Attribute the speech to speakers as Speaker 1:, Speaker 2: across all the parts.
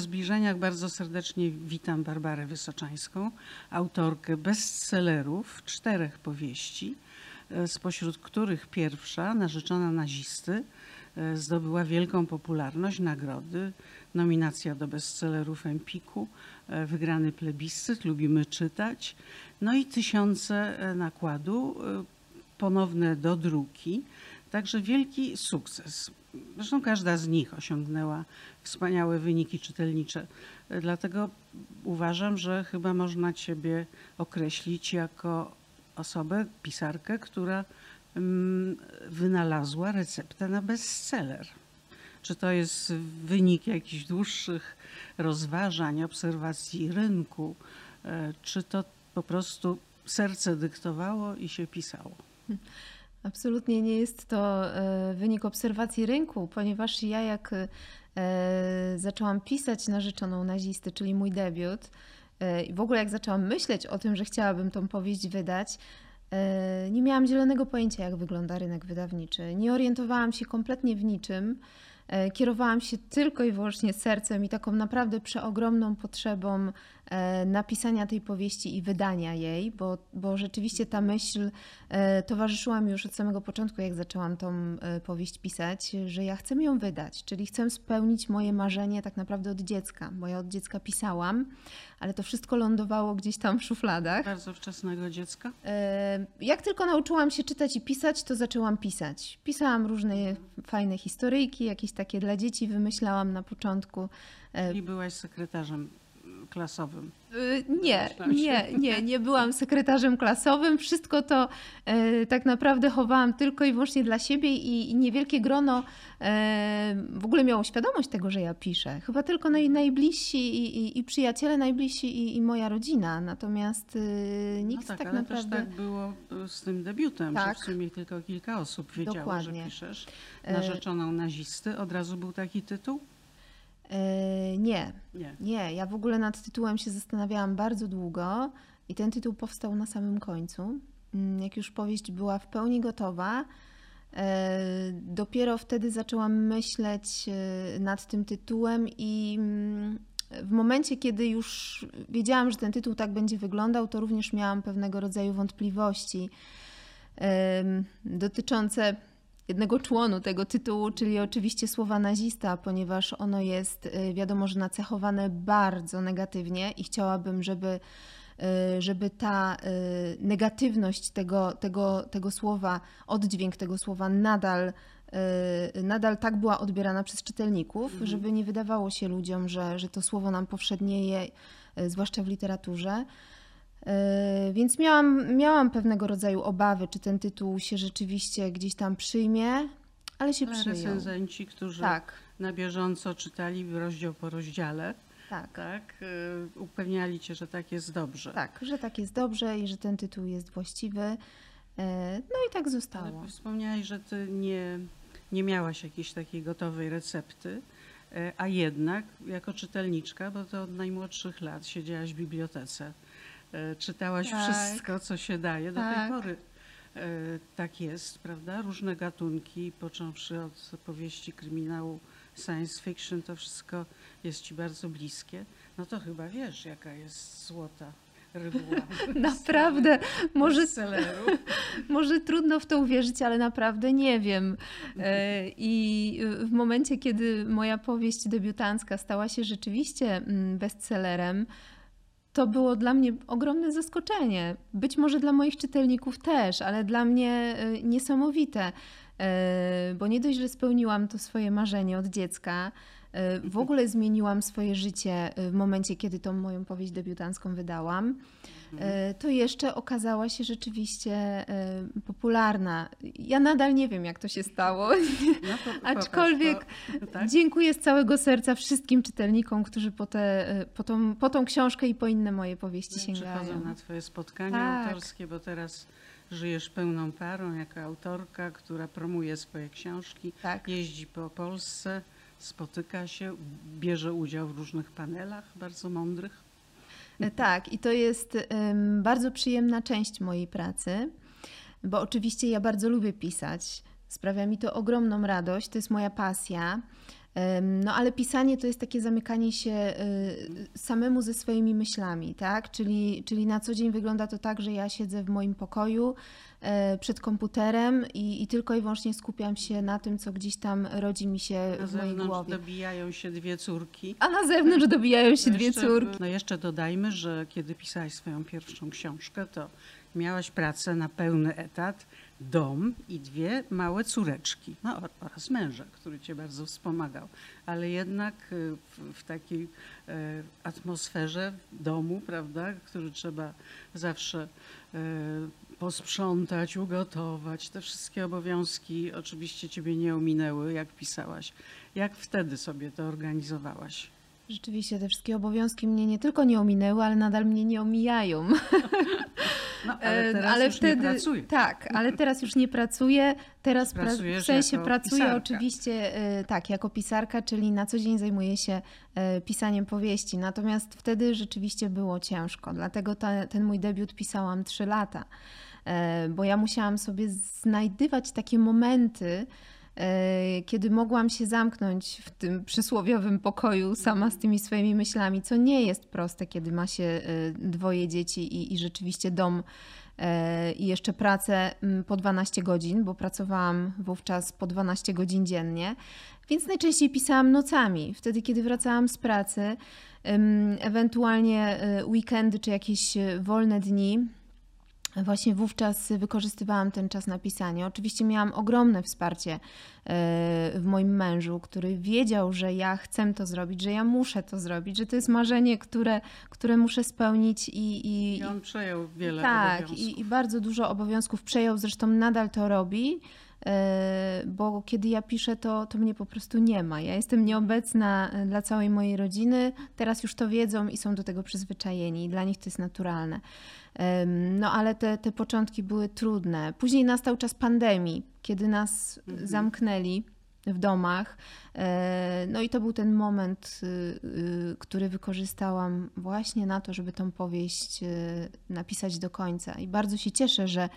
Speaker 1: zbliżeniach bardzo serdecznie witam Barbarę Wysoczańską, autorkę bestsellerów, czterech powieści, e, spośród których pierwsza, Narzeczona nazisty, e, zdobyła wielką popularność, nagrody, nominacja do bestsellerów Empiku, e, wygrany plebiscyt, lubimy czytać, no i tysiące nakładu, ponowne do druki, także wielki sukces. Zresztą każda z nich osiągnęła wspaniałe wyniki czytelnicze. Dlatego uważam, że chyba można Ciebie określić jako osobę, pisarkę, która mm, wynalazła receptę na bestseller. Czy to jest wynik jakichś dłuższych rozważań, obserwacji rynku, e, czy to po prostu serce dyktowało i się pisało?
Speaker 2: Absolutnie nie jest to e, wynik obserwacji rynku, ponieważ ja jak e, zaczęłam pisać Narzeczoną nazisty, czyli mój debiut, e, i w ogóle jak zaczęłam myśleć o tym, że chciałabym tą powieść wydać, nie miałam zielonego pojęcia, jak wygląda rynek wydawniczy. Nie orientowałam się kompletnie w niczym. Kierowałam się tylko i wyłącznie sercem i taką naprawdę przeogromną potrzebą napisania tej powieści i wydania jej, bo, bo rzeczywiście ta myśl e, towarzyszyła mi już od samego początku, jak zaczęłam tą e, powieść pisać, że ja chcę ją wydać, czyli chcę spełnić moje marzenie tak naprawdę od dziecka, bo ja od dziecka pisałam, ale to wszystko lądowało gdzieś tam w szufladach.
Speaker 1: Bardzo wczesnego dziecka?
Speaker 2: E, Jak tylko nauczyłam się czytać i pisać, to zaczęłam pisać. Pisałam różne fajne historyjki, jakieś takie dla dzieci wymyślałam na początku. E,
Speaker 1: Czyli byłaś sekretarzem klasowym.
Speaker 2: y, Nie, nie, nie, nie byłam sekretarzem klasowym. Wszystko to e, tak naprawdę chowałam tylko i wyłącznie dla siebie i, niewielkie grono e, w ogóle miało świadomość tego, że ja piszę. Chyba tylko naj, najbliżsi i, i, i przyjaciele najbliżsi i, i moja rodzina. Natomiast y, nikt
Speaker 1: no tak,
Speaker 2: tak,
Speaker 1: ale
Speaker 2: naprawdę...
Speaker 1: też tak było y, z tym debiutem,
Speaker 2: Tak.
Speaker 1: że w sumie tylko kilka osób wiedziało,
Speaker 2: Dokładnie.
Speaker 1: że piszesz.
Speaker 2: E,
Speaker 1: Narzeczoną nazisty, od razu był taki tytuł?
Speaker 2: E, nie,
Speaker 1: Nie.
Speaker 2: Nie, ja w ogóle nad tytułem się zastanawiałam bardzo długo i ten tytuł powstał na samym końcu. Mm, Jak już powieść była w pełni gotowa, e, dopiero wtedy zaczęłam myśleć e, nad tym tytułem i mm, w momencie, kiedy już wiedziałam, że ten tytuł tak będzie wyglądał, to również miałam pewnego rodzaju wątpliwości dotyczące jednego członu tego tytułu, czyli oczywiście słowa nazista, ponieważ ono jest y, wiadomo, że nacechowane bardzo negatywnie i chciałabym, żeby, y, żeby ta y, negatywność tego, tego, tego słowa, oddźwięk tego słowa nadal, nadal tak była odbierana przez czytelników,
Speaker 1: Mhm.
Speaker 2: żeby nie wydawało się ludziom, że, że to słowo nam powszednieje, zwłaszcza w literaturze. Yy, Więc miałam, miałam pewnego rodzaju obawy, czy ten tytuł się rzeczywiście gdzieś tam przyjmie, ale się przyjął.
Speaker 1: recenzenci, którzy
Speaker 2: Tak,
Speaker 1: na bieżąco czytali rozdział po rozdziale,
Speaker 2: tak,
Speaker 1: tak, y, upewniali cię, że tak jest dobrze.
Speaker 2: tak, że tak jest dobrze i że ten tytuł jest właściwy. Yy, No i tak zostało.
Speaker 1: Ale wspomniałaś, że ty nie, nie miałaś jakiejś takiej gotowej recepty, a jednak jako czytelniczka, bo to od najmłodszych lat siedziałaś w bibliotece, czytałaś
Speaker 2: Tak.
Speaker 1: wszystko, co się daje. Do tej
Speaker 2: Tak.
Speaker 1: pory e, tak jest, prawda? Różne gatunki, począwszy od powieści kryminału, science fiction, to wszystko jest ci bardzo bliskie. No to chyba wiesz, jaka jest złota reguła.
Speaker 2: Naprawdę, może, może trudno w to uwierzyć, ale naprawdę nie wiem. E, I w momencie, kiedy moja powieść debiutancka stała się rzeczywiście mm, bestsellerem, to było dla mnie ogromne zaskoczenie. Być może dla moich czytelników też, ale dla mnie e, niesamowite, e, bo nie dość, że spełniłam to swoje marzenie od dziecka, e, w ogóle zmieniłam swoje życie w momencie, kiedy tą moją powieść debiutancką wydałam, e, to jeszcze okazała się rzeczywiście e, popularna. Ja nadal nie wiem, jak to się stało.
Speaker 1: No to
Speaker 2: Aczkolwiek
Speaker 1: to, tak?
Speaker 2: Dziękuję z całego serca wszystkim czytelnikom, którzy po, te, e, po, tą, po tą książkę i po inne moje powieści sięgają.
Speaker 1: Przychodzą na twoje spotkania
Speaker 2: Tak.
Speaker 1: autorskie, bo teraz żyjesz pełną parą jako autorka, która promuje swoje książki,
Speaker 2: Tak.
Speaker 1: jeździ po Polsce, spotyka się, bierze udział w różnych panelach bardzo mądrych.
Speaker 2: E, Tak, i to jest bardzo przyjemna część mojej pracy, bo oczywiście ja bardzo lubię pisać. Sprawia mi to ogromną radość, to jest moja pasja. No ale pisanie to jest takie zamykanie się y, samemu ze swoimi myślami, tak? Czyli, czyli na co dzień wygląda to tak, że ja siedzę w moim pokoju e, przed komputerem i, i tylko i wyłącznie skupiam się na tym, co gdzieś tam rodzi mi się
Speaker 1: Na
Speaker 2: w mojej
Speaker 1: zewnątrz
Speaker 2: głowie.
Speaker 1: dobijają się dwie córki.
Speaker 2: A na zewnątrz dobijają się
Speaker 1: No
Speaker 2: dwie
Speaker 1: jeszcze-
Speaker 2: córki.
Speaker 1: No jeszcze dodajmy, że kiedy pisałaś swoją pierwszą książkę, to miałaś pracę na pełny etat, dom i dwie małe córeczki. No or- oraz męża, który cię bardzo wspomagał. Ale jednak y, w, w takiej e, atmosferze domu, prawda, który trzeba zawsze e, posprzątać, ugotować. Te wszystkie obowiązki oczywiście ciebie nie ominęły, jak pisałaś. Jak wtedy sobie to organizowałaś?
Speaker 2: Rzeczywiście te wszystkie obowiązki mnie nie tylko nie ominęły, ale nadal mnie nie omijają.
Speaker 1: No, ale
Speaker 2: E,
Speaker 1: teraz już nie pracuję.
Speaker 2: Tak, ale teraz już nie pracuję. Teraz pra, w sensie pracuję
Speaker 1: pisarka.
Speaker 2: oczywiście e, tak, jako pisarka, czyli na co dzień zajmuję się e, pisaniem powieści. Natomiast wtedy rzeczywiście było ciężko, dlatego ta, ten mój debiut pisałam trzy lata, bo ja musiałam sobie znajdywać takie momenty, kiedy mogłam się zamknąć w tym przysłowiowym pokoju sama z tymi swoimi myślami, co nie jest proste, kiedy ma się e, dwoje dzieci i, i rzeczywiście dom e, i jeszcze pracę po 12 godzin, bo pracowałam wówczas po 12 godzin dziennie, więc najczęściej pisałam nocami, wtedy kiedy wracałam z pracy, ewentualnie e, weekendy czy jakieś e, wolne dni. Właśnie wówczas wykorzystywałam ten czas na pisanie. Oczywiście miałam ogromne wsparcie e, w moim mężu, który wiedział, że ja chcę to zrobić, że ja muszę to zrobić, że to jest marzenie, które, które muszę spełnić i, i,
Speaker 1: I on przejął wiele
Speaker 2: tak,
Speaker 1: obowiązków.
Speaker 2: i, i bardzo dużo obowiązków przejął, zresztą nadal to robi, e, bo kiedy ja piszę, to, to mnie po prostu nie ma. Ja jestem nieobecna e, dla całej mojej rodziny, teraz już to wiedzą i są do tego przyzwyczajeni, i dla nich to jest naturalne. No ale te, te początki były trudne. Później nastał czas pandemii, kiedy nas
Speaker 1: Mhm.
Speaker 2: zamknęli w domach. E, No i to był ten moment, y, y, który wykorzystałam właśnie na to, żeby tą powieść y, napisać do końca. I bardzo się cieszę, że,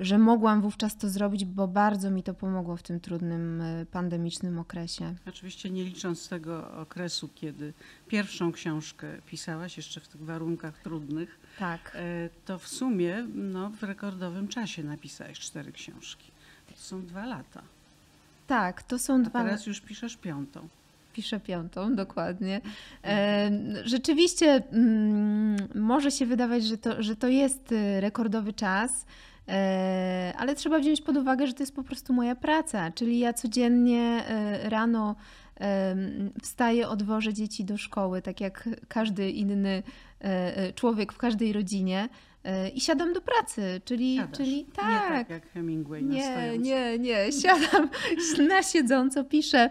Speaker 2: że mogłam wówczas to zrobić, bo bardzo mi to pomogło w tym trudnym pandemicznym okresie.
Speaker 1: Oczywiście nie licząc tego okresu, kiedy pierwszą książkę pisałaś, jeszcze w tych warunkach trudnych,
Speaker 2: Tak.
Speaker 1: e, to w sumie no, w rekordowym czasie napisałaś cztery książki. To są dwa lata.
Speaker 2: Tak, to są dwa
Speaker 1: teraz już piszesz piątą.
Speaker 2: Piszę piątą, dokładnie. Rzeczywiście mm, może się wydawać, że to, że to jest y, rekordowy czas, e, ale trzeba wziąć pod uwagę, że to jest po prostu moja praca. Czyli ja codziennie e, rano wstaję, odwożę dzieci do szkoły, tak jak każdy inny e, człowiek w każdej rodzinie. E, I siadam do pracy, czyli,
Speaker 1: Siadasz.
Speaker 2: czyli
Speaker 1: Nie
Speaker 2: tak,
Speaker 1: tak jak Hemingway na
Speaker 2: nie,
Speaker 1: stojąco.
Speaker 2: nie, nie. Siadam na siedząco, piszę.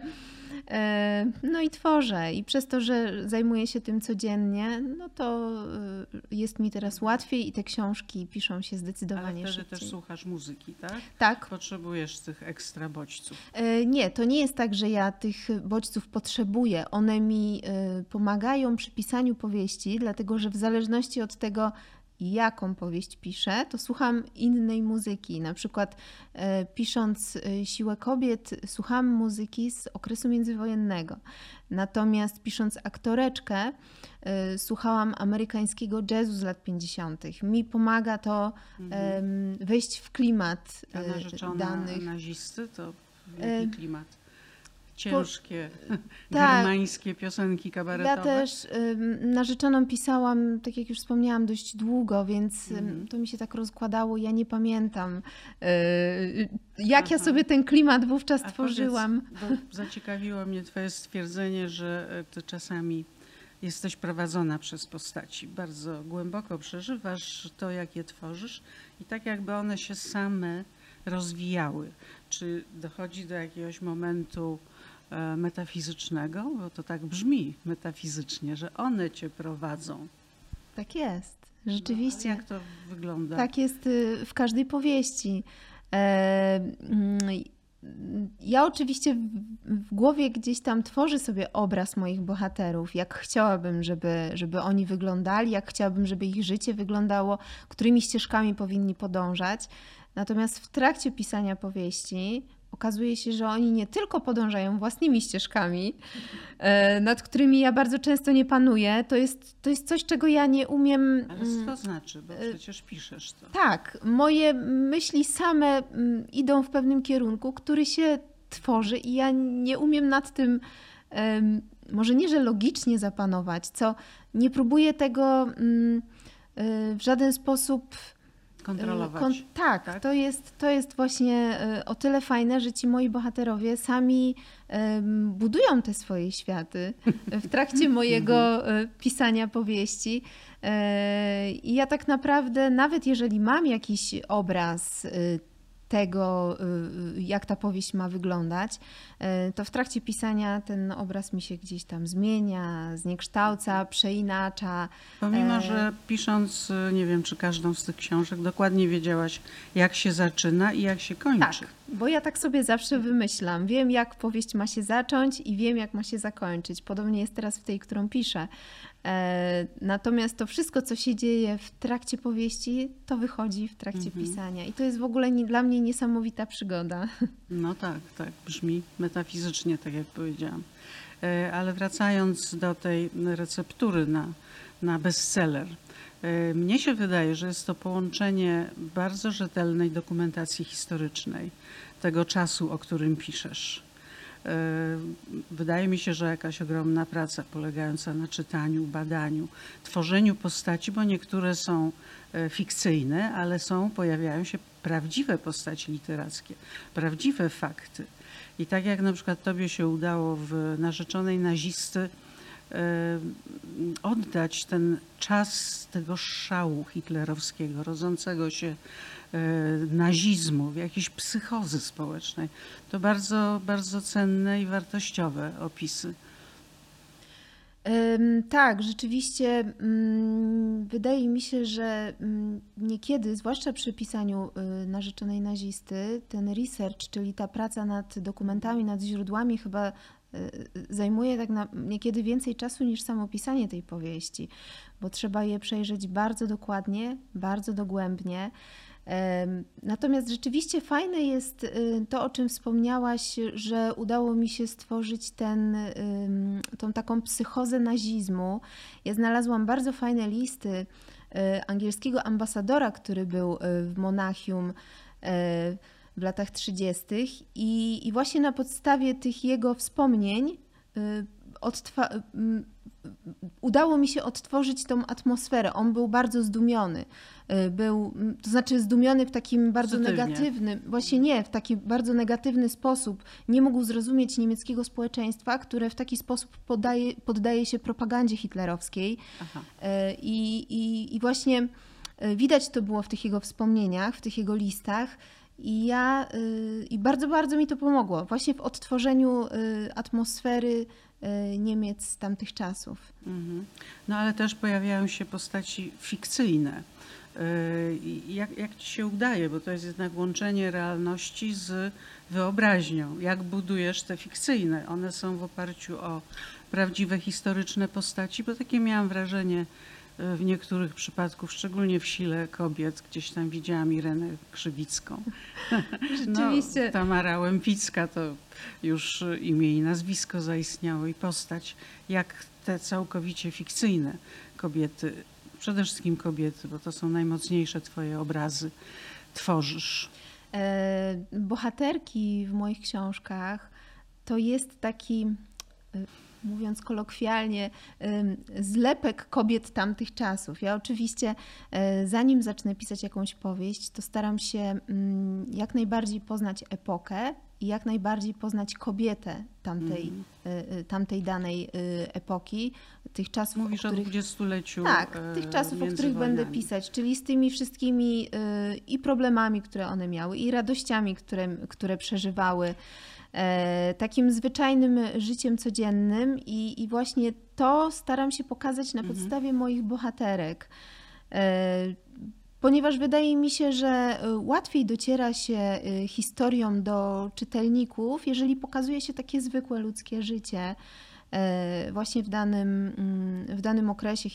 Speaker 2: E, No i tworzę. I przez to, że zajmuję się tym codziennie, no to e, jest mi teraz łatwiej i te książki piszą się
Speaker 1: Ale
Speaker 2: zdecydowanie
Speaker 1: wtedy
Speaker 2: szybciej.
Speaker 1: też słuchasz muzyki, tak?
Speaker 2: Tak.
Speaker 1: Potrzebujesz tych ekstra bodźców.
Speaker 2: E, Nie, to nie jest tak, że ja tych bodźców potrzebuję. One mi e, pomagają przy pisaniu powieści, dlatego że w zależności od tego, jaką powieść piszę, to słucham innej muzyki. Na przykład e, pisząc e, Siłę kobiet, słucham muzyki z okresu międzywojennego. Natomiast pisząc aktoreczkę, e, słuchałam amerykańskiego jazzu z lat 50. Mi pomaga to em, wejść w klimat
Speaker 1: Ta
Speaker 2: e,
Speaker 1: narzeczona
Speaker 2: danych.
Speaker 1: nazisty to wielki klimat. Ciężkie,
Speaker 2: tak.
Speaker 1: germańskie piosenki kabaretowe.
Speaker 2: Ja też ym, narzeczoną pisałam, tak jak już wspomniałam, dość długo, więc
Speaker 1: Mhm.
Speaker 2: to mi się tak rozkładało. Ja nie pamiętam, y, jak ja
Speaker 1: Aha.
Speaker 2: sobie ten klimat wówczas
Speaker 1: A
Speaker 2: tworzyłam.
Speaker 1: Powiedz, zaciekawiło mnie Twoje stwierdzenie, że e, Ty czasami jesteś prowadzona przez postaci. Bardzo głęboko przeżywasz to, jak je tworzysz i tak jakby one się same rozwijały. Czy dochodzi do jakiegoś momentu metafizycznego? Bo to tak brzmi metafizycznie, że one Cię prowadzą.
Speaker 2: Tak jest,
Speaker 1: No,
Speaker 2: rzeczywiście.
Speaker 1: ale jak to wygląda?
Speaker 2: Tak jest y, w każdej powieści. E, mm, Ja oczywiście w- w głowie gdzieś tam tworzę sobie obraz moich bohaterów, jak chciałabym, żeby, żeby oni wyglądali, jak chciałabym, żeby ich życie wyglądało, którymi ścieżkami powinni podążać. Natomiast w trakcie pisania powieści okazuje się, że oni nie tylko podążają własnymi ścieżkami, e, nad którymi ja bardzo często nie panuję. To jest, to jest coś, czego ja nie umiem.
Speaker 1: Ale co to znaczy? Bo przecież piszesz to.
Speaker 2: Tak, moje myśli same mm, idą w pewnym kierunku, który się tworzy i ja nie umiem nad tym, może nie, że logicznie zapanować, co nie próbuję tego mm, y, w żaden sposób
Speaker 1: Kontrolować.
Speaker 2: kon- tak,
Speaker 1: tak?
Speaker 2: To, jest, to jest właśnie y, o tyle fajne, że ci moi bohaterowie sami budują te swoje światy w trakcie mojego y, pisania powieści. E, I ja tak naprawdę, nawet jeżeli mam jakiś obraz y, tego, y, jak ta powieść ma wyglądać, y, to w trakcie pisania ten obraz mi się gdzieś tam zmienia, zniekształca, przeinacza.
Speaker 1: Pomimo,
Speaker 2: E,
Speaker 1: że pisząc, y, nie wiem, czy każdą z tych książek, dokładnie wiedziałaś, jak się zaczyna i jak się kończy.
Speaker 2: Tak, bo ja tak sobie zawsze wymyślam. Wiem, jak powieść ma się zacząć i wiem, jak ma się zakończyć. Podobnie jest teraz w tej, którą piszę. E, natomiast to wszystko, co się dzieje w trakcie powieści, to wychodzi w trakcie
Speaker 1: Mhm.
Speaker 2: pisania. I to jest w ogóle nie, dla mnie niesamowita przygoda.
Speaker 1: No tak, tak, brzmi metafizycznie, tak jak powiedziałam. E, Ale wracając do tej receptury na, na bestseller, mnie się wydaje, że jest to połączenie bardzo rzetelnej dokumentacji historycznej tego czasu, o którym piszesz. E, Wydaje mi się, że jakaś ogromna praca polegająca na czytaniu, badaniu, tworzeniu postaci, bo niektóre są e, fikcyjne, ale są, pojawiają się prawdziwe postaci literackie, prawdziwe fakty. I tak jak na przykład tobie się udało w Narzeczonej Nazisty e, oddać ten czas tego szału hitlerowskiego, rodzącego się e, nazizmu, jakiejś psychozy społecznej. To bardzo, bardzo cenne i wartościowe opisy.
Speaker 2: Tak, rzeczywiście mm, wydaje mi się, że mm, niekiedy, zwłaszcza przy pisaniu y, narzeczonej nazisty, ten research, czyli ta praca nad dokumentami, nad źródłami, chyba y, y, zajmuje tak na, niekiedy więcej czasu niż samo pisanie tej powieści, bo trzeba je przejrzeć bardzo dokładnie, bardzo dogłębnie. Natomiast rzeczywiście fajne jest y, to, o czym wspomniałaś, że udało mi się stworzyć ten, tą taką psychozę nazizmu. Ja znalazłam bardzo fajne listy y, angielskiego ambasadora, który był y, w Monachium w latach 30. I, i właśnie na podstawie tych jego wspomnień y, odtwa- m, udało mi się odtworzyć tą atmosferę. On był bardzo zdumiony. Y, Był, m, to znaczy zdumiony w takim bardzo
Speaker 1: Pozytywnie.
Speaker 2: negatywny, właśnie nie, w taki bardzo negatywny sposób. Nie mógł zrozumieć niemieckiego społeczeństwa, które w taki sposób podaje, poddaje się propagandzie hitlerowskiej. I, i, I właśnie widać to było w tych jego wspomnieniach, w tych jego listach. I ja y, i bardzo, bardzo mi to pomogło właśnie w odtworzeniu y, atmosfery y, Niemiec tamtych czasów.
Speaker 1: Mhm. No ale też pojawiają się postaci fikcyjne. Jak, jak ci się udaje, bo to jest jednak łączenie realności z wyobraźnią. Jak budujesz te fikcyjne? One są w oparciu o prawdziwe historyczne postaci, bo takie miałam wrażenie w niektórych przypadkach, szczególnie w sile kobiet, gdzieś tam widziałam Irenę Krzywicką.
Speaker 2: Rzeczywiście.
Speaker 1: No, Tamara Łępicka to już imię i nazwisko zaistniało i postać. Jak te całkowicie fikcyjne kobiety, przede wszystkim kobiety, bo to są najmocniejsze twoje obrazy, tworzysz.
Speaker 2: E, Bohaterki w moich książkach to jest taki, mówiąc kolokwialnie, zlepek kobiet tamtych czasów. Ja oczywiście, e, zanim zacznę pisać jakąś powieść, to staram się mm, jak najbardziej poznać epokę i jak najbardziej poznać kobietę tamtej, y, tamtej danej epoki, tych czasów,
Speaker 1: Mówisz
Speaker 2: o
Speaker 1: o
Speaker 2: których
Speaker 1: dwudziestoleciu
Speaker 2: tak, tych czasów, o których będę pisać, czyli z tymi wszystkimi i problemami, które one miały, i radościami, które, które przeżywały, takim zwyczajnym życiem codziennym, i, i właśnie to staram się pokazać na
Speaker 1: Mhm.
Speaker 2: podstawie moich bohaterek. E, Ponieważ wydaje mi się, że y, łatwiej dociera się historią do czytelników, jeżeli pokazuje się takie zwykłe ludzkie życie. E, właśnie w danym, mm, w danym okresie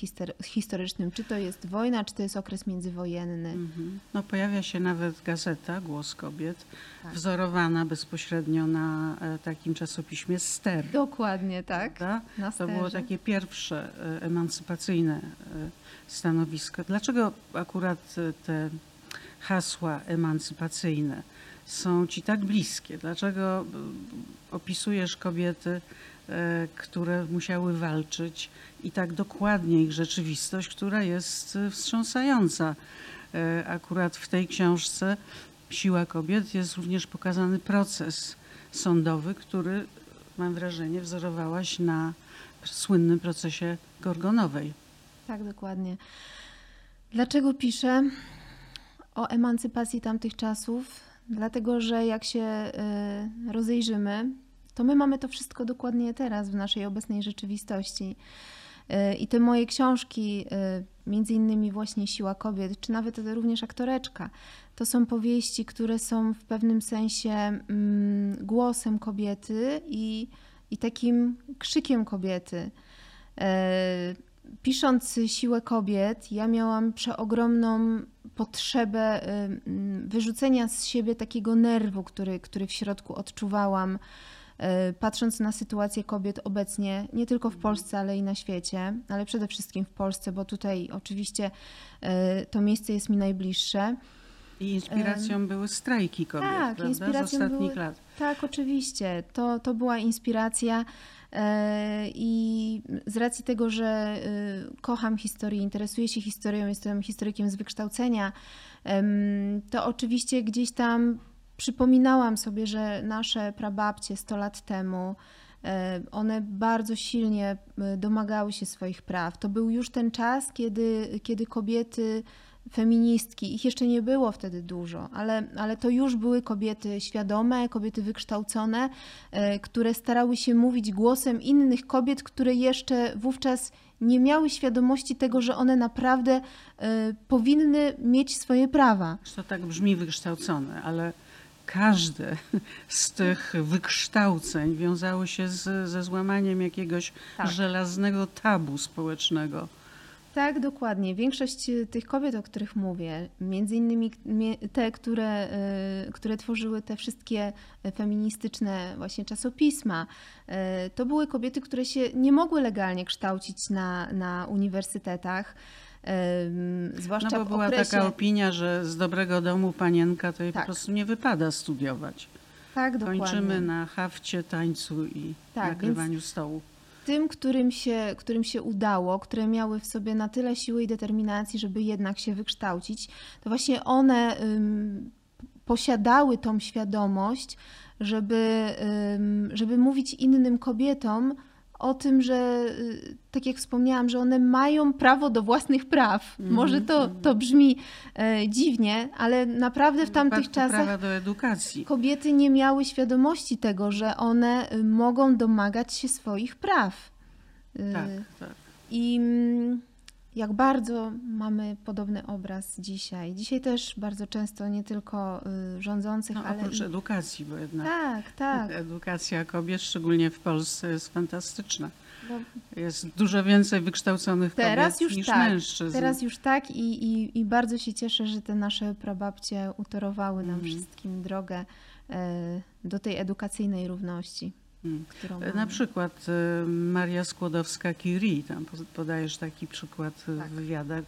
Speaker 2: historycznym, czy to jest wojna, czy to jest okres międzywojenny.
Speaker 1: Mhm. No, pojawia się nawet gazeta Głos Kobiet,
Speaker 2: Tak.
Speaker 1: wzorowana bezpośrednio na e, takim czasopiśmie Ster.
Speaker 2: Dokładnie, tak.
Speaker 1: To było takie pierwsze e, emancypacyjne stanowisko. Dlaczego akurat te hasła emancypacyjne są ci tak bliskie? Dlaczego opisujesz kobiety, które musiały walczyć i tak dokładnie ich rzeczywistość, która jest e, wstrząsająca? E, Akurat w tej książce Siła kobiet jest również pokazany proces sądowy, który mam wrażenie wzorowałaś na słynnym procesie Gorgonowej.
Speaker 2: Tak, dokładnie. Dlaczego piszę o emancypacji tamtych czasów? Dlatego, że jak się rozejrzymy, to my mamy to wszystko dokładnie teraz w naszej obecnej rzeczywistości. Y, I te moje książki, y, między innymi właśnie Siła Kobiet, czy nawet również Aktoreczka, to są powieści, które są w pewnym sensie mm, głosem kobiety i, i takim krzykiem kobiety. E, Pisząc Siłę Kobiet, ja miałam przeogromną potrzebę y, mm, wyrzucenia z siebie takiego nerwu, który, który w środku odczuwałam, y, patrząc na sytuację kobiet obecnie, nie tylko w Polsce, ale i na świecie, ale przede wszystkim w Polsce, bo tutaj oczywiście y, to miejsce jest mi najbliższe.
Speaker 1: I inspiracją były strajki kobiet,
Speaker 2: tak,
Speaker 1: prawda?
Speaker 2: inspiracją
Speaker 1: z ostatnich
Speaker 2: były-
Speaker 1: lat.
Speaker 2: Tak, oczywiście. To, to była inspiracja. e, I z racji tego, że e, kocham historię, interesuję się historią, jestem historykiem z wykształcenia, to oczywiście gdzieś tam przypominałam sobie, że nasze prababcie 100 lat temu, e, one bardzo silnie e, domagały się swoich praw. To był już ten czas, kiedy, kiedy kobiety feministki, ich jeszcze nie było wtedy dużo, ale, ale to już były kobiety świadome, kobiety wykształcone, e, które starały się mówić głosem innych kobiet, które jeszcze wówczas nie miały świadomości tego, że one naprawdę powinny mieć swoje prawa.
Speaker 1: To tak brzmi wykształcone, ale każde z tych wykształceń wiązało się z, ze złamaniem jakiegoś
Speaker 2: Tak.
Speaker 1: żelaznego tabu społecznego.
Speaker 2: Tak, dokładnie. Większość e, tych kobiet, o których mówię, między innymi te, które, e, które tworzyły te wszystkie feministyczne właśnie czasopisma, e, to były kobiety, które się nie mogły legalnie kształcić na, na uniwersytetach. Em,
Speaker 1: No
Speaker 2: Zwłaszcza
Speaker 1: bo była
Speaker 2: okresie...
Speaker 1: taka opinia, że z dobrego domu panienka to jej
Speaker 2: Tak.
Speaker 1: po prostu nie wypada studiować.
Speaker 2: Tak, dokładnie.
Speaker 1: Kończymy na hafcie, tańcu i
Speaker 2: Tak,
Speaker 1: nakrywaniu stołu.
Speaker 2: tym, którym się, którym się udało, które miały w sobie na tyle siły i determinacji, żeby jednak się wykształcić, to właśnie one ym, posiadały tą świadomość, żeby, ym, żeby mówić innym kobietom o tym, że y, tak jak wspomniałam, że one mają prawo do własnych praw.
Speaker 1: Mhm,
Speaker 2: Może to, to brzmi e, dziwnie, ale naprawdę w tamtych
Speaker 1: wypadku
Speaker 2: czasach kobiety nie miały świadomości tego, że one y, mogą domagać się swoich praw. Y,
Speaker 1: Tak, tak.
Speaker 2: I mm, jak bardzo mamy podobny obraz dzisiaj. Dzisiaj też bardzo często nie tylko y, rządzących,
Speaker 1: No,
Speaker 2: ale
Speaker 1: oprócz
Speaker 2: i...
Speaker 1: edukacji, bo jednak
Speaker 2: Tak, tak.
Speaker 1: edukacja kobiet, szczególnie w Polsce, jest fantastyczna.
Speaker 2: Bo
Speaker 1: Jest dużo więcej wykształconych
Speaker 2: Teraz
Speaker 1: kobiet niż
Speaker 2: tak.
Speaker 1: mężczyzn.
Speaker 2: Teraz już tak i, i, i bardzo się cieszę, że te nasze prababcie utorowały nam
Speaker 1: Mhm.
Speaker 2: wszystkim drogę e, do tej edukacyjnej równości. Którą
Speaker 1: Na
Speaker 2: mamy.
Speaker 1: przykład y, Maria Skłodowska-Curie, tam po- podajesz taki przykład y,
Speaker 2: Tak.
Speaker 1: w wywiadach,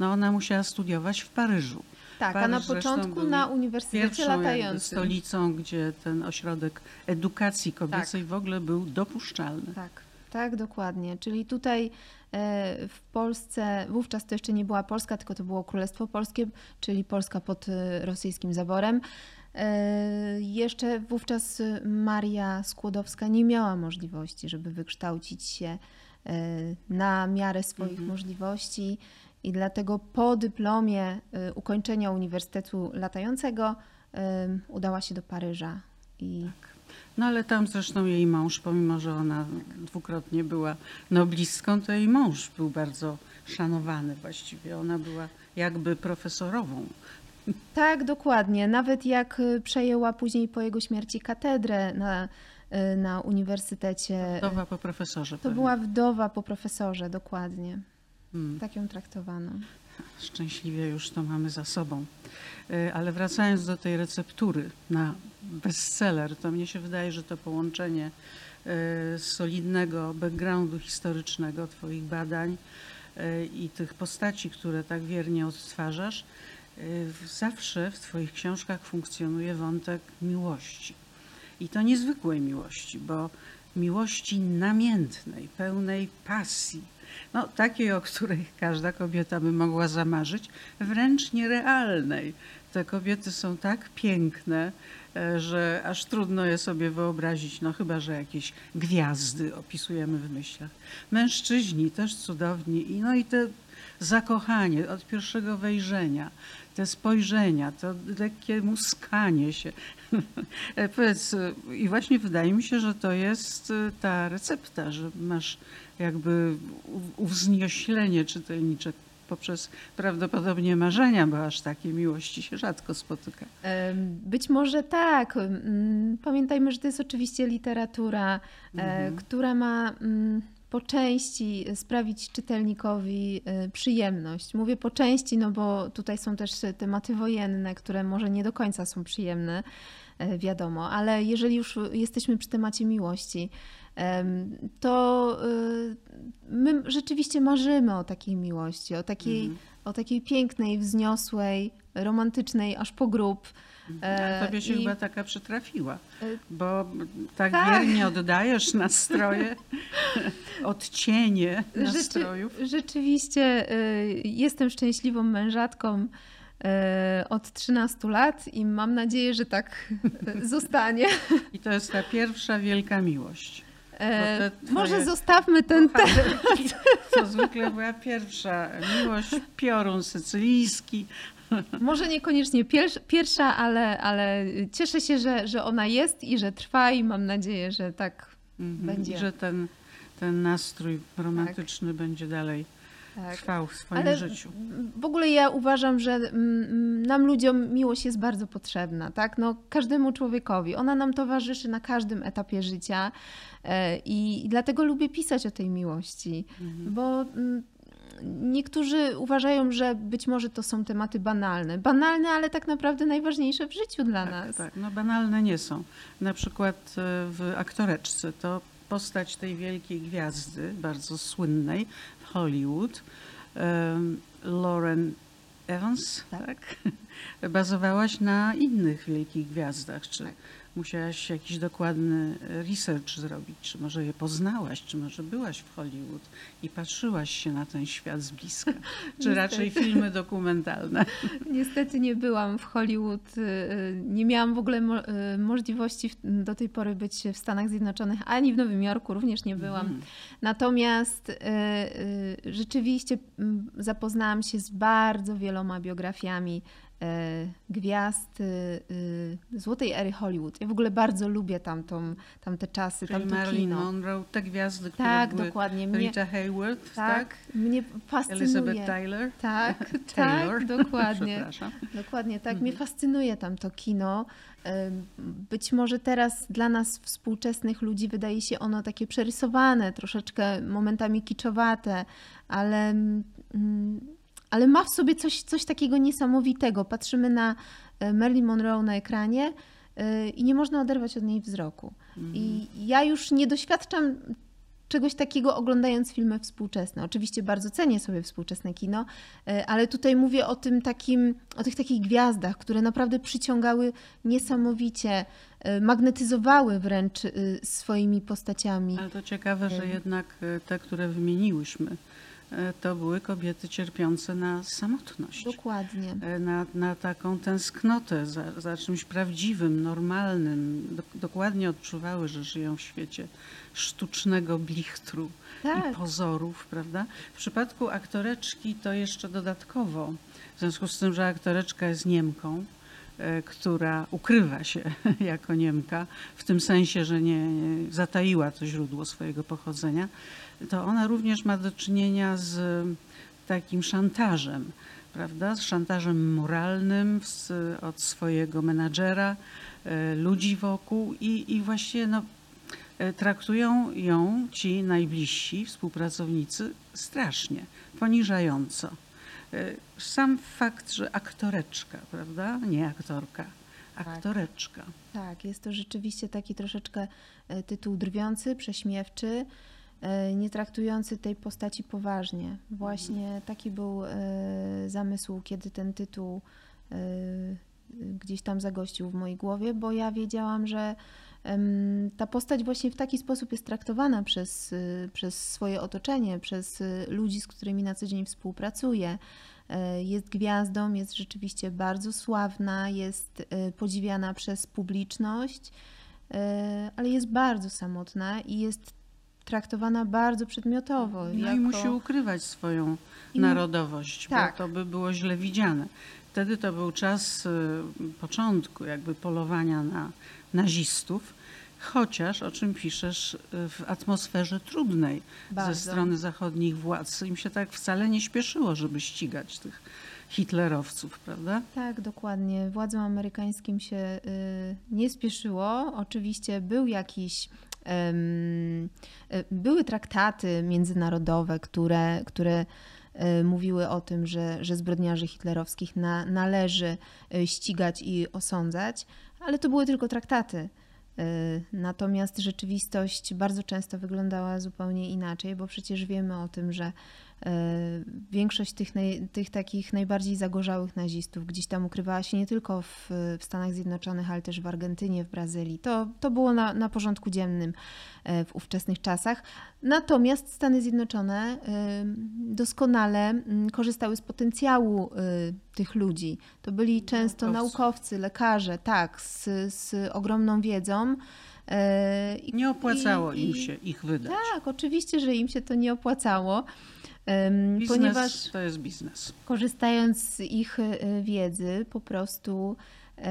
Speaker 1: no ona musiała studiować w Paryżu.
Speaker 2: Tak, a na
Speaker 1: Paryż
Speaker 2: początku na Uniwersytecie Latającym.
Speaker 1: stolicą, gdzie ten ośrodek edukacji kobiecej w ogóle był dopuszczalny.
Speaker 2: Tak, tak, dokładnie. Czyli tutaj e, w Polsce, wówczas to jeszcze nie była Polska, tylko to było Królestwo Polskie, czyli Polska pod e, rosyjskim zaborem. E, Jeszcze wówczas Maria Skłodowska nie miała możliwości, żeby wykształcić się e, na miarę swoich
Speaker 1: Mhm.
Speaker 2: możliwości i dlatego po dyplomie e, ukończenia Uniwersytetu Latającego udała się do Paryża. I
Speaker 1: No ale tam zresztą jej mąż, pomimo że ona dwukrotnie była noblistką, to jej mąż był bardzo szanowany właściwie. Ona była jakby profesorową.
Speaker 2: Tak, dokładnie. Nawet jak y, przejęła później po jego śmierci katedrę na, e, na uniwersytecie.
Speaker 1: Wdowa po profesorze.
Speaker 2: To
Speaker 1: pewnie.
Speaker 2: była wdowa po profesorze, dokładnie.
Speaker 1: Mm.
Speaker 2: Tak ją traktowano.
Speaker 1: Szczęśliwie już to mamy za sobą. E, Ale wracając do tej receptury na bestseller, to mnie się wydaje, że to połączenie solidnego backgroundu historycznego Twoich badań i tych postaci, które tak wiernie odtwarzasz, zawsze w Twoich książkach funkcjonuje wątek miłości. I to niezwykłej miłości, bo miłości namiętnej, pełnej pasji, no, takiej, o której każda kobieta by mogła zamarzyć, wręcz nierealnej. Te kobiety są tak piękne, e, że aż trudno je sobie wyobrazić, no chyba, że jakieś gwiazdy opisujemy w myślach. Mężczyźni też cudowni, no i te zakochanie od pierwszego wejrzenia, te spojrzenia, to lekkie muskanie się. Powiedz, i właśnie wydaje mi się, że to jest e, ta recepta, że masz jakby uwznioślenie czytelnicze poprzez prawdopodobnie marzenia, bo aż takiej miłości się rzadko spotyka.
Speaker 2: Być może tak. Mm, Pamiętajmy, że to jest oczywiście literatura, e,
Speaker 1: Mhm.
Speaker 2: która ma mm, po części sprawić czytelnikowi e, przyjemność. Mówię po części, no bo tutaj są też tematy wojenne, które może nie do końca są przyjemne, e, wiadomo, ale jeżeli już jesteśmy przy temacie miłości, to e, my rzeczywiście marzymy o takiej miłości, o takiej,
Speaker 1: Mhm.
Speaker 2: o takiej pięknej, wzniosłej, romantycznej, aż po grób. E,
Speaker 1: A tobie się
Speaker 2: i-
Speaker 1: chyba taka przytrafiła,
Speaker 2: E,
Speaker 1: bo tak,
Speaker 2: tak.
Speaker 1: wiernie oddajesz nastroje, odcienie
Speaker 2: Rzeczy,
Speaker 1: nastrojów.
Speaker 2: rzeczywiście y, jestem szczęśliwą mężatką od 13 lat i mam nadzieję, że tak zostanie.
Speaker 1: I to jest ta pierwsza wielka miłość.
Speaker 2: E, Może zostawmy ten temat.
Speaker 1: To zwykle była pierwsza miłość, piorun sycylijski.
Speaker 2: Może niekoniecznie pier- pierwsza, ale, ale cieszę się, że, że ona jest i że trwa i mam nadzieję, że tak.
Speaker 1: Mhm.
Speaker 2: Będzie.
Speaker 1: Że ten, ten nastrój romantyczny będzie dalej
Speaker 2: tak.
Speaker 1: trwał w swoim
Speaker 2: Ale
Speaker 1: życiu.
Speaker 2: w ogóle ja uważam, że mm, nam ludziom miłość jest bardzo potrzebna, tak? No, każdemu człowiekowi. Ona nam towarzyszy na każdym etapie życia e, i dlatego lubię pisać o tej miłości,
Speaker 1: Mhm.
Speaker 2: bo mm, niektórzy uważają, że być może to są tematy banalne. Banalne, ale tak naprawdę najważniejsze w życiu dla
Speaker 1: Tak,
Speaker 2: nas.
Speaker 1: tak, no banalne nie są. Na przykład e, w aktoreczce to postać tej wielkiej gwiazdy, bardzo słynnej w Hollywood, Lauren Evans,
Speaker 2: Tak.
Speaker 1: tak? Bazowałaś na innych wielkich gwiazdach. Czy
Speaker 2: Tak.
Speaker 1: Musiałaś jakiś dokładny research zrobić? Czy może je poznałaś? Czy może byłaś w Hollywood i patrzyłaś się na ten świat z bliska? Czy raczej filmy dokumentalne?
Speaker 2: Niestety nie byłam w Hollywood, y, y, nie miałam w ogóle mo- możliwości do tej pory być w Stanach Zjednoczonych, ani w Nowym Jorku również nie byłam.
Speaker 1: Mhm.
Speaker 2: Natomiast rzeczywiście zapoznałam się z bardzo wieloma biografiami gwiazd y, y, złotej ery Hollywood. Ja w ogóle bardzo lubię tamtą, tamte czasy,
Speaker 1: Czyli
Speaker 2: tamto
Speaker 1: Marilyn
Speaker 2: kino.
Speaker 1: Monroe, te gwiazdy, które
Speaker 2: Tak,
Speaker 1: były
Speaker 2: dokładnie. Mnie,
Speaker 1: Rita Hayworth, tak?
Speaker 2: tak, mnie fascynuje.
Speaker 1: Elizabeth Taylor?
Speaker 2: Tak,
Speaker 1: Taylor.
Speaker 2: tak, dokładnie. Dokładnie tak.
Speaker 1: Mhm.
Speaker 2: Mnie fascynuje tam to kino. Być może teraz dla nas współczesnych ludzi wydaje się ono takie przerysowane, troszeczkę momentami kiczowate, ale, mm, ale ma w sobie coś, coś takiego niesamowitego. Patrzymy na e, Marilyn Monroe na ekranie y, i nie można oderwać od niej wzroku.
Speaker 1: Mhm.
Speaker 2: I ja już nie doświadczam czegoś takiego oglądając filmy współczesne. Oczywiście bardzo cenię sobie współczesne kino, e, ale tutaj mówię o tym takim, o tych takich gwiazdach, które naprawdę przyciągały niesamowicie, e, magnetyzowały wręcz e, swoimi postaciami.
Speaker 1: Ale to ciekawe, że jednak e, te, które wymieniłyśmy, e, to były kobiety cierpiące na samotność.
Speaker 2: Dokładnie.
Speaker 1: e, Na, na taką tęsknotę za, za czymś prawdziwym, normalnym. Dok- dokładnie odczuwały, że żyją w świecie sztucznego blichtru
Speaker 2: Tak.
Speaker 1: i pozorów, prawda? W przypadku aktoreczki to jeszcze dodatkowo, w związku z tym, że aktoreczka jest Niemką, e, która ukrywa się jako Niemka, w tym sensie, że nie nie zataiła to źródło swojego pochodzenia, to ona również ma do czynienia z takim szantażem, prawda? Z szantażem moralnym z, od swojego menadżera, e, ludzi wokół i, i właściwie no, e, traktują ją ci najbliżsi współpracownicy strasznie, poniżająco. E, Sam fakt, że aktoreczka, prawda? Nie aktorka, aktoreczka.
Speaker 2: Tak, jest to rzeczywiście taki troszeczkę tytuł drwiący, prześmiewczy, nie traktujący tej postaci poważnie. Właśnie taki był e, zamysł, kiedy ten tytuł e, gdzieś tam zagościł w mojej głowie, bo ja wiedziałam, że ta postać właśnie w taki sposób jest traktowana przez, przez swoje otoczenie, przez ludzi, z którymi na co dzień współpracuję. E, Jest gwiazdą, jest rzeczywiście bardzo sławna, jest e, podziwiana przez publiczność, e, ale jest bardzo samotna i jest traktowana bardzo przedmiotowo.
Speaker 1: No i
Speaker 2: jako-
Speaker 1: musi ukrywać swoją
Speaker 2: I-
Speaker 1: narodowość,
Speaker 2: tak.
Speaker 1: bo to by było źle widziane. Wtedy to był czas y, początku jakby polowania na nazistów, chociaż, o czym piszesz, y, w atmosferze trudnej
Speaker 2: Bardzo.
Speaker 1: ze strony zachodnich władz. Im się tak wcale nie śpieszyło, żeby ścigać tych hitlerowców, prawda?
Speaker 2: Tak, dokładnie. Władzom amerykańskim się y, nie spieszyło. Oczywiście był jakiś. Y, były traktaty międzynarodowe, które, które y, mówiły o tym, że, że zbrodniarzy hitlerowskich na, należy y, ścigać i osądzać, ale to były tylko traktaty. Natomiast rzeczywistość bardzo często wyglądała zupełnie inaczej, bo przecież wiemy o tym, że e, większość tych, tych takich najbardziej zagorzałych nazistów gdzieś tam ukrywała się nie tylko w, w Stanach Zjednoczonych, ale też w Argentynie, w Brazylii. To, to było na, na porządku dziennym e, w ówczesnych czasach. Natomiast Stany Zjednoczone e, doskonale korzystały z potencjału e, tych ludzi. To byli często naukowcy, lekarze, tak, z, z ogromną wiedzą. e, i-
Speaker 1: Nie opłacało
Speaker 2: i-
Speaker 1: im się ich wydać.
Speaker 2: tak, oczywiście, że im się to nie opłacało,
Speaker 1: Biznes
Speaker 2: ponieważ
Speaker 1: to jest biznes.
Speaker 2: korzystając z ich e, wiedzy, po prostu y,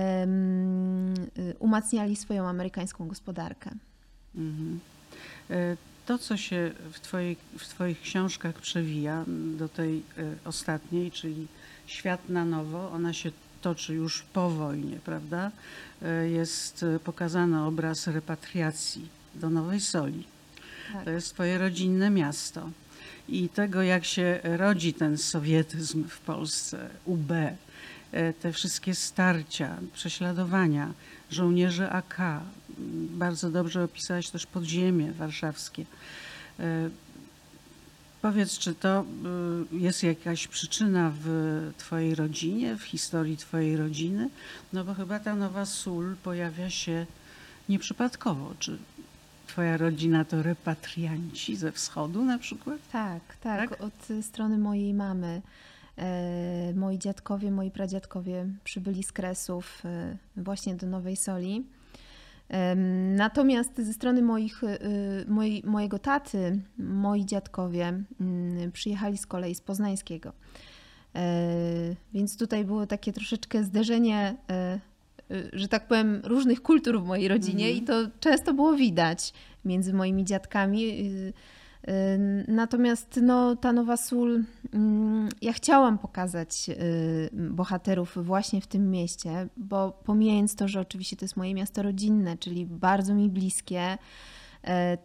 Speaker 2: umacniali swoją amerykańską gospodarkę.
Speaker 1: Mhm. E, To, co się w, twojej, w Twoich książkach przewija do tej ostatniej, czyli Świat na nowo, ona się toczy już po wojnie, prawda? Jest pokazany obraz repatriacji do Nowej Soli.
Speaker 2: Tak.
Speaker 1: To jest Twoje rodzinne miasto. I tego, jak się rodzi ten sowietyzm w Polsce, UB, e, te wszystkie starcia, prześladowania żołnierzy AK. Bardzo dobrze opisałeś też podziemie warszawskie. E, Powiedz, czy to y, jest jakaś przyczyna w Twojej rodzinie, w historii Twojej rodziny? No bo chyba ta nowa sól pojawia się nieprzypadkowo. Czy Twoja rodzina to repatrianci ze wschodu na przykład?
Speaker 2: Tak, tak,
Speaker 1: Tak?
Speaker 2: od strony mojej mamy. E, moi dziadkowie, moi pradziadkowie przybyli z Kresów e, właśnie do Nowej Soli. Natomiast ze strony moich, y, moj, mojego taty, moi dziadkowie mm, przyjechali z kolei z Poznańskiego. E, Więc tutaj było takie troszeczkę zderzenie, e, że tak powiem, różnych kultur w mojej rodzinie
Speaker 1: Mhm.
Speaker 2: i to często było widać między moimi dziadkami. y, y, Natomiast no, ta nowa sól, mm, ja chciałam pokazać y, bohaterów właśnie w tym mieście, bo pomijając to, że oczywiście to jest moje miasto rodzinne, czyli bardzo mi bliskie,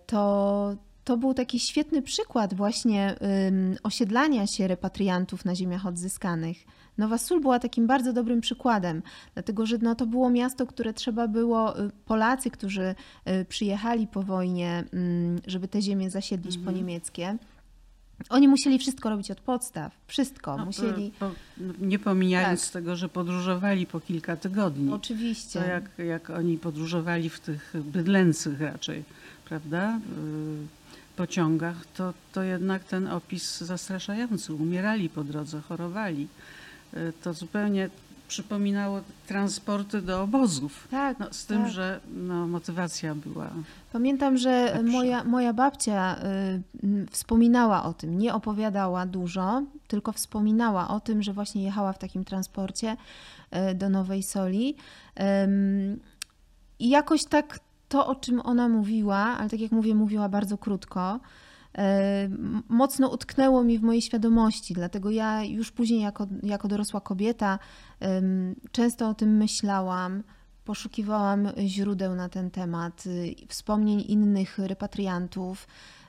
Speaker 2: to, to był taki świetny przykład właśnie ym, osiedlania się repatriantów na ziemiach odzyskanych. Nowa Sól była takim bardzo dobrym przykładem, dlatego że no, to było miasto, które trzeba było, y, Polacy, którzy y, przyjechali po wojnie, żeby te ziemię zasiedlić po
Speaker 1: Mhm.
Speaker 2: niemieckie, oni musieli wszystko robić od podstaw, wszystko,
Speaker 1: No,
Speaker 2: musieli,
Speaker 1: po, nie pomijając
Speaker 2: Tak.
Speaker 1: tego, że podróżowali po kilka tygodni.
Speaker 2: oczywiście.
Speaker 1: To jak, jak oni podróżowali w tych bydlęcych raczej, prawda, y, pociągach, to, to jednak ten opis zastraszający. Umierali po drodze, chorowali. Y, To zupełnie przypominało transporty do obozów.
Speaker 2: Tak,
Speaker 1: No, z tym,
Speaker 2: tak.
Speaker 1: że no, motywacja była.
Speaker 2: Pamiętam, że
Speaker 1: Lepsza.
Speaker 2: moja, moja babcia y, wspominała o tym, nie opowiadała dużo, tylko wspominała o tym, że właśnie jechała w takim transporcie y, do Nowej Soli. Ym, I jakoś tak to, o czym ona mówiła, ale tak jak mówię, mówiła bardzo krótko, m- mocno utknęło mi w mojej świadomości. Dlatego ja już później, jako, jako dorosła kobieta, często o tym myślałam. poszukiwałam źródeł na ten temat, y, wspomnień innych repatriantów.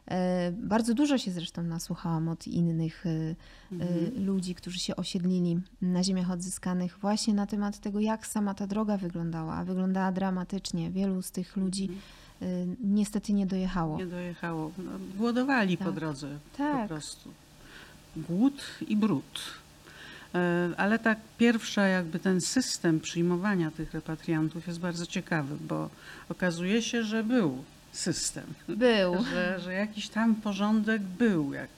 Speaker 2: E, Bardzo dużo się zresztą nasłuchałam od innych y, y,
Speaker 1: Mhm.
Speaker 2: ludzi, którzy się osiedlili na ziemiach odzyskanych, właśnie na temat tego, jak sama ta droga wyglądała. A Wyglądała dramatycznie. Wielu z tych ludzi y, niestety nie dojechało.
Speaker 1: Nie dojechało. No, głodowali po
Speaker 2: Tak.
Speaker 1: drodze
Speaker 2: Tak.
Speaker 1: po prostu. Głód i brud. E, Ale tak pierwsza jakby ten system przyjmowania tych repatriantów jest bardzo ciekawy, bo okazuje się, że był system,
Speaker 2: Był.
Speaker 1: że, że jakiś tam porządek był. Jak,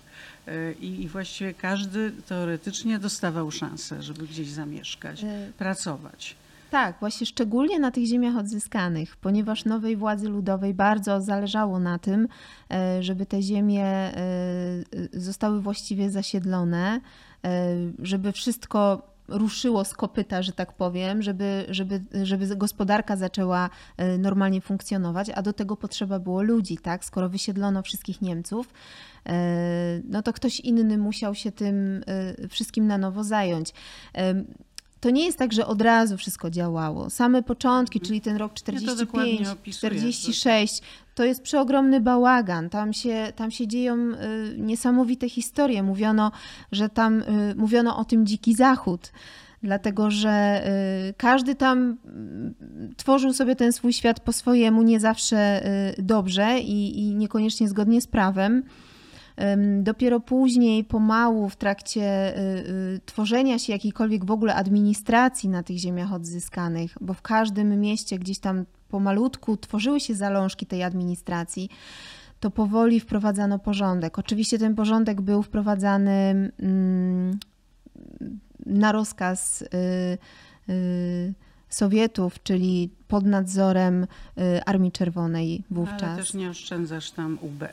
Speaker 1: e, i, I właściwie każdy teoretycznie dostawał szansę, żeby gdzieś zamieszkać,
Speaker 2: Y,
Speaker 1: pracować.
Speaker 2: Tak, właśnie szczególnie na tych ziemiach odzyskanych, ponieważ nowej władzy ludowej bardzo zależało na tym, e, żeby te ziemie e, e, zostały właściwie zasiedlone, e, żeby wszystko ruszyło z kopyta, że tak powiem, żeby, żeby, żeby gospodarka zaczęła e, normalnie funkcjonować, a do tego potrzeba było ludzi, tak? Skoro wysiedlono wszystkich Niemców, e, no to ktoś inny musiał się tym e, wszystkim na nowo zająć. To nie jest tak, że od razu wszystko działało. Same początki, czyli ten rok
Speaker 1: Mhm. Ja to dokładnie
Speaker 2: 45,
Speaker 1: opisuję.
Speaker 2: 46, to jest przeogromny bałagan. Tam się, tam się dzieją y, niesamowite historie. Mówiono, że tam y, mówiono o tym dziki zachód. Dlatego, że y, każdy tam y, tworzył sobie ten swój świat po swojemu, nie zawsze y, dobrze i, i niekoniecznie zgodnie z prawem. Dopiero później, pomału, w trakcie y, y, tworzenia się jakiejkolwiek w ogóle administracji na tych ziemiach odzyskanych, bo w każdym mieście gdzieś tam pomalutku tworzyły się zalążki tej administracji, to powoli wprowadzano porządek. Oczywiście ten porządek był wprowadzany mm, na rozkaz y, Sowietów, czyli pod nadzorem Armii Czerwonej wówczas.
Speaker 1: Ale też nie oszczędzasz tam UB.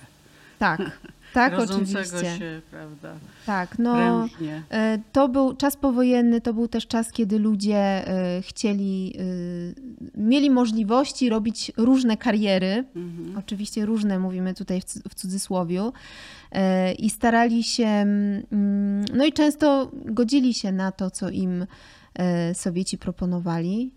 Speaker 2: Tak, tak, oczywiście.
Speaker 1: się, prawda,
Speaker 2: Tak, no.
Speaker 1: prężnie.
Speaker 2: e, To był czas powojenny, to był też czas, kiedy ludzie e, chcieli, e, mieli możliwości robić różne kariery.
Speaker 1: Mhm.
Speaker 2: Oczywiście różne, mówimy tutaj w cu- w cudzysłowiu. I starali się, mm, no i często godzili się na to, co im Sowieci proponowali.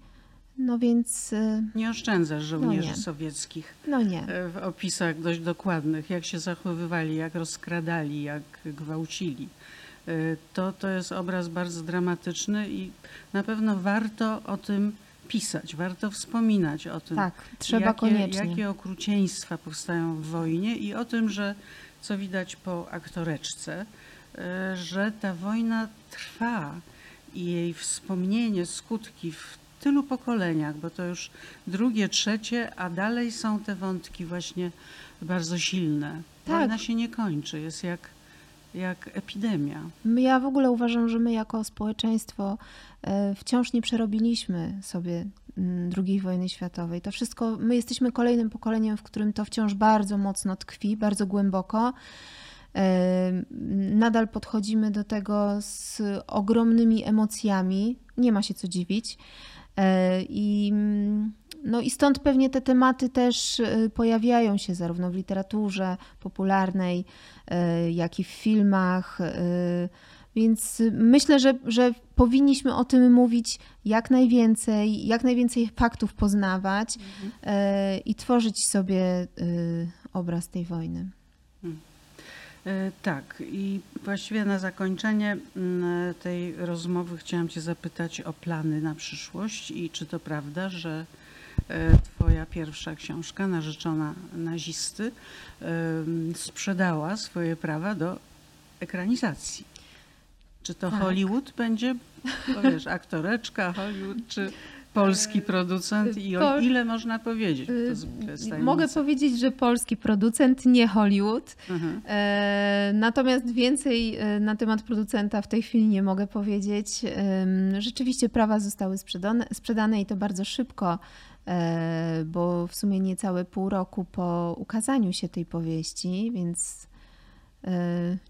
Speaker 2: No więc, e,
Speaker 1: Nie oszczędzasz żołnierzy
Speaker 2: nie.
Speaker 1: sowieckich
Speaker 2: no nie.
Speaker 1: e, w opisach dość dokładnych, jak się zachowywali, jak rozkradali, jak gwałcili. E, To, to jest obraz bardzo dramatyczny i na pewno warto o tym pisać, warto wspominać o tym.
Speaker 2: Tak, trzeba
Speaker 1: jakie,
Speaker 2: koniecznie.
Speaker 1: Jakie okrucieństwa powstają w wojnie i o tym, że co widać po aktoreczce, e, że ta wojna trwa i jej wspomnienie, skutki w tylu pokoleniach, bo to już drugie, trzecie, a dalej są te wątki właśnie bardzo silne.
Speaker 2: Tak.
Speaker 1: Wojna się nie kończy, jest jak, jak epidemia.
Speaker 2: Ja w ogóle uważam, że my jako społeczeństwo e, wciąż nie przerobiliśmy sobie mm, II wojny światowej. To wszystko, my jesteśmy kolejnym pokoleniem, w którym to wciąż bardzo mocno tkwi, bardzo głęboko. E, Nadal podchodzimy do tego z ogromnymi emocjami, nie ma się co dziwić. E, I, mm, no i stąd pewnie te tematy też e, pojawiają się zarówno w literaturze popularnej, e, jak i w filmach. Więc myślę, że, że powinniśmy o tym mówić jak najwięcej, jak najwięcej faktów poznawać e, i tworzyć sobie obraz tej wojny.
Speaker 1: E, Tak, i właściwie na zakończenie mm, tej rozmowy chciałam Cię zapytać o plany na przyszłość i czy to prawda, że e, Twoja pierwsza książka, narzeczona nazisty, em, sprzedała swoje prawa do ekranizacji. Czy to
Speaker 2: Tak.
Speaker 1: Hollywood będzie, bo wiesz, aktoreczka, Hollywood, czy polski producent i o ile można powiedzieć? jest
Speaker 2: Mogę powiedzieć, że polski producent, nie Hollywood.
Speaker 1: Mhm.
Speaker 2: Natomiast więcej e, na temat producenta w tej chwili nie mogę powiedzieć. Rzeczywiście prawa zostały sprzedane, sprzedane i to bardzo szybko, e, bo w sumie niecałe pół roku po ukazaniu się tej powieści, więc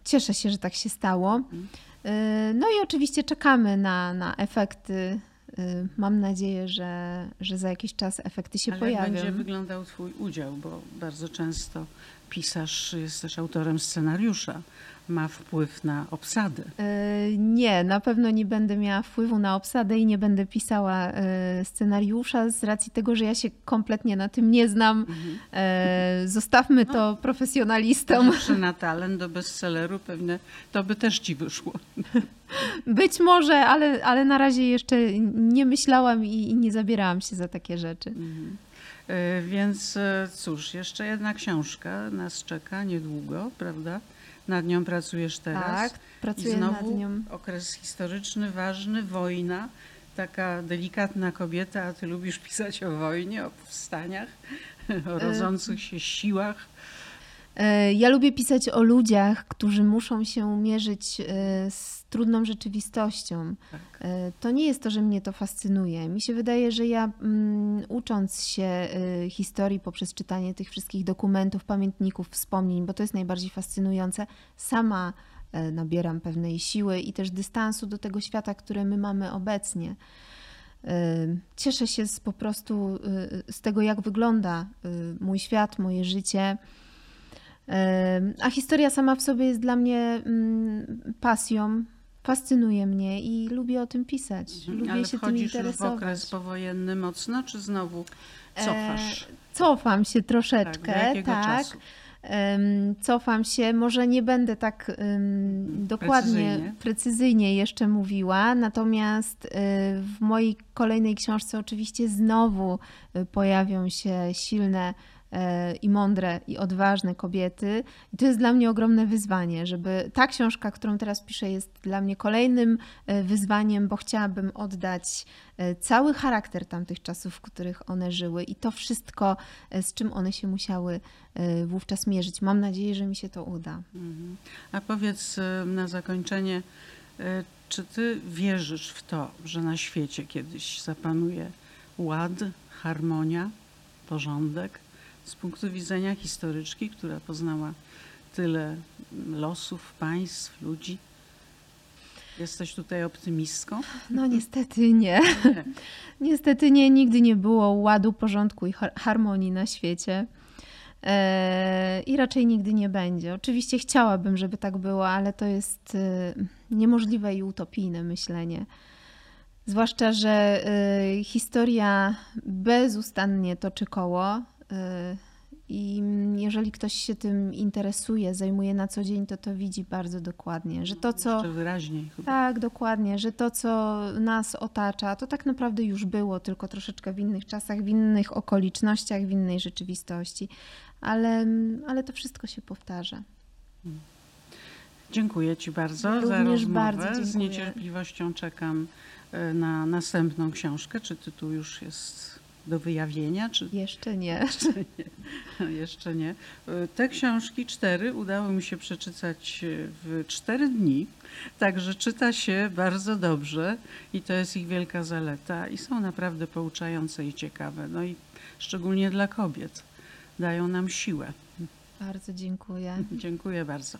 Speaker 2: cieszę się, że tak się stało. E, No i oczywiście czekamy na, na efekty. E, Mam nadzieję, że, że za jakiś czas efekty się
Speaker 1: Ale jak
Speaker 2: pojawią.
Speaker 1: będzie wyglądał Twój udział, bo bardzo często pisarz jest też autorem scenariusza. Ma wpływ na obsadę.
Speaker 2: E, Nie, na pewno nie będę miała wpływu na obsadę i nie będę pisała e, scenariusza z racji tego, że ja się kompletnie na tym nie znam. E, Zostawmy to profesjonalistom.
Speaker 1: Patrzę na talent do bestselleru, pewnie to by też ci wyszło.
Speaker 2: Być może, ale, ale na razie jeszcze nie myślałam i, i nie zabierałam się za takie rzeczy.
Speaker 1: E, Więc cóż, jeszcze jedna książka nas czeka niedługo, prawda? Nad nią pracujesz teraz.
Speaker 2: Tak,
Speaker 1: I
Speaker 2: pracuję
Speaker 1: znowu
Speaker 2: nad nią.
Speaker 1: okres historyczny, ważny, wojna. Taka delikatna kobieta, a ty lubisz pisać o wojnie, o powstaniach, o rodzących się siłach.
Speaker 2: E, Ja lubię pisać o ludziach, którzy muszą się mierzyć e, z trudną rzeczywistością.
Speaker 1: Tak.
Speaker 2: E, To nie jest to, że mnie to fascynuje. Mi się wydaje, że ja mm, ucząc się historii poprzez czytanie tych wszystkich dokumentów, pamiętników, wspomnień, bo to jest najbardziej fascynujące, sama nabieram pewnej siły i też dystansu do tego świata, który my mamy obecnie. Cieszę się z, po prostu z tego, jak wygląda mój świat, moje życie. E, A historia sama w sobie jest dla mnie mm, pasją, fascynuje mnie i lubię o tym pisać. Lubię
Speaker 1: Mhm. Ale
Speaker 2: się tym
Speaker 1: wchodzisz już w
Speaker 2: interesować.
Speaker 1: okres powojenny mocno, czy znowu cofasz?
Speaker 2: E, cofam się
Speaker 1: tak,
Speaker 2: troszeczkę, tak. Cofam się, może nie będę tak em, dokładnie,
Speaker 1: Precyzyjnie.
Speaker 2: precyzyjnie. jeszcze mówiła, natomiast e, w mojej kolejnej książce oczywiście znowu e, pojawią się silne e, i mądre i odważne kobiety. I to jest dla mnie ogromne wyzwanie, żeby ta książka, którą teraz piszę, jest dla mnie kolejnym e, wyzwaniem, bo chciałabym oddać e, cały charakter tamtych czasów, w których one żyły i to wszystko, e, z czym one się musiały wówczas mierzyć. Mam nadzieję, że mi się to uda.
Speaker 1: Mhm. A powiedz na zakończenie, czy ty wierzysz w to, że na świecie kiedyś zapanuje ład, harmonia, porządek? Z punktu widzenia historyczki, która poznała tyle losów, państw, ludzi. Jesteś tutaj optymistką?
Speaker 2: No niestety nie. Niestety nie, nigdy nie było ładu, porządku i har- harmonii na świecie. E, I raczej nigdy nie będzie. Oczywiście chciałabym, żeby tak było, ale to jest e, niemożliwe i utopijne myślenie. Zwłaszcza, że e, historia bezustannie toczy koło. E, I jeżeli ktoś się tym interesuje, zajmuje na co dzień, to to widzi bardzo dokładnie, że to, co.
Speaker 1: Jeszcze wyraźniej chyba.
Speaker 2: Tak, dokładnie, że to, co nas otacza, to tak naprawdę już było, tylko troszeczkę w innych czasach, w innych okolicznościach, w innej rzeczywistości, ale, ale to wszystko się powtarza.
Speaker 1: Dziękuję Ci bardzo
Speaker 2: Ja
Speaker 1: za
Speaker 2: również
Speaker 1: rozmowę.
Speaker 2: bardzo
Speaker 1: Z niecierpliwością czekam e, na następną książkę. Czy tytuł już jest do wyjawienia, czy
Speaker 2: Jeszcze nie.
Speaker 1: jeszcze nie? E, Te książki cztery udało mi się przeczytać e, w cztery dni, także czyta się bardzo dobrze i to jest ich wielka zaleta i są naprawdę pouczające i ciekawe. No i szczególnie dla kobiet. Dają nam siłę.
Speaker 2: Bardzo dziękuję.
Speaker 1: Dziękuję bardzo.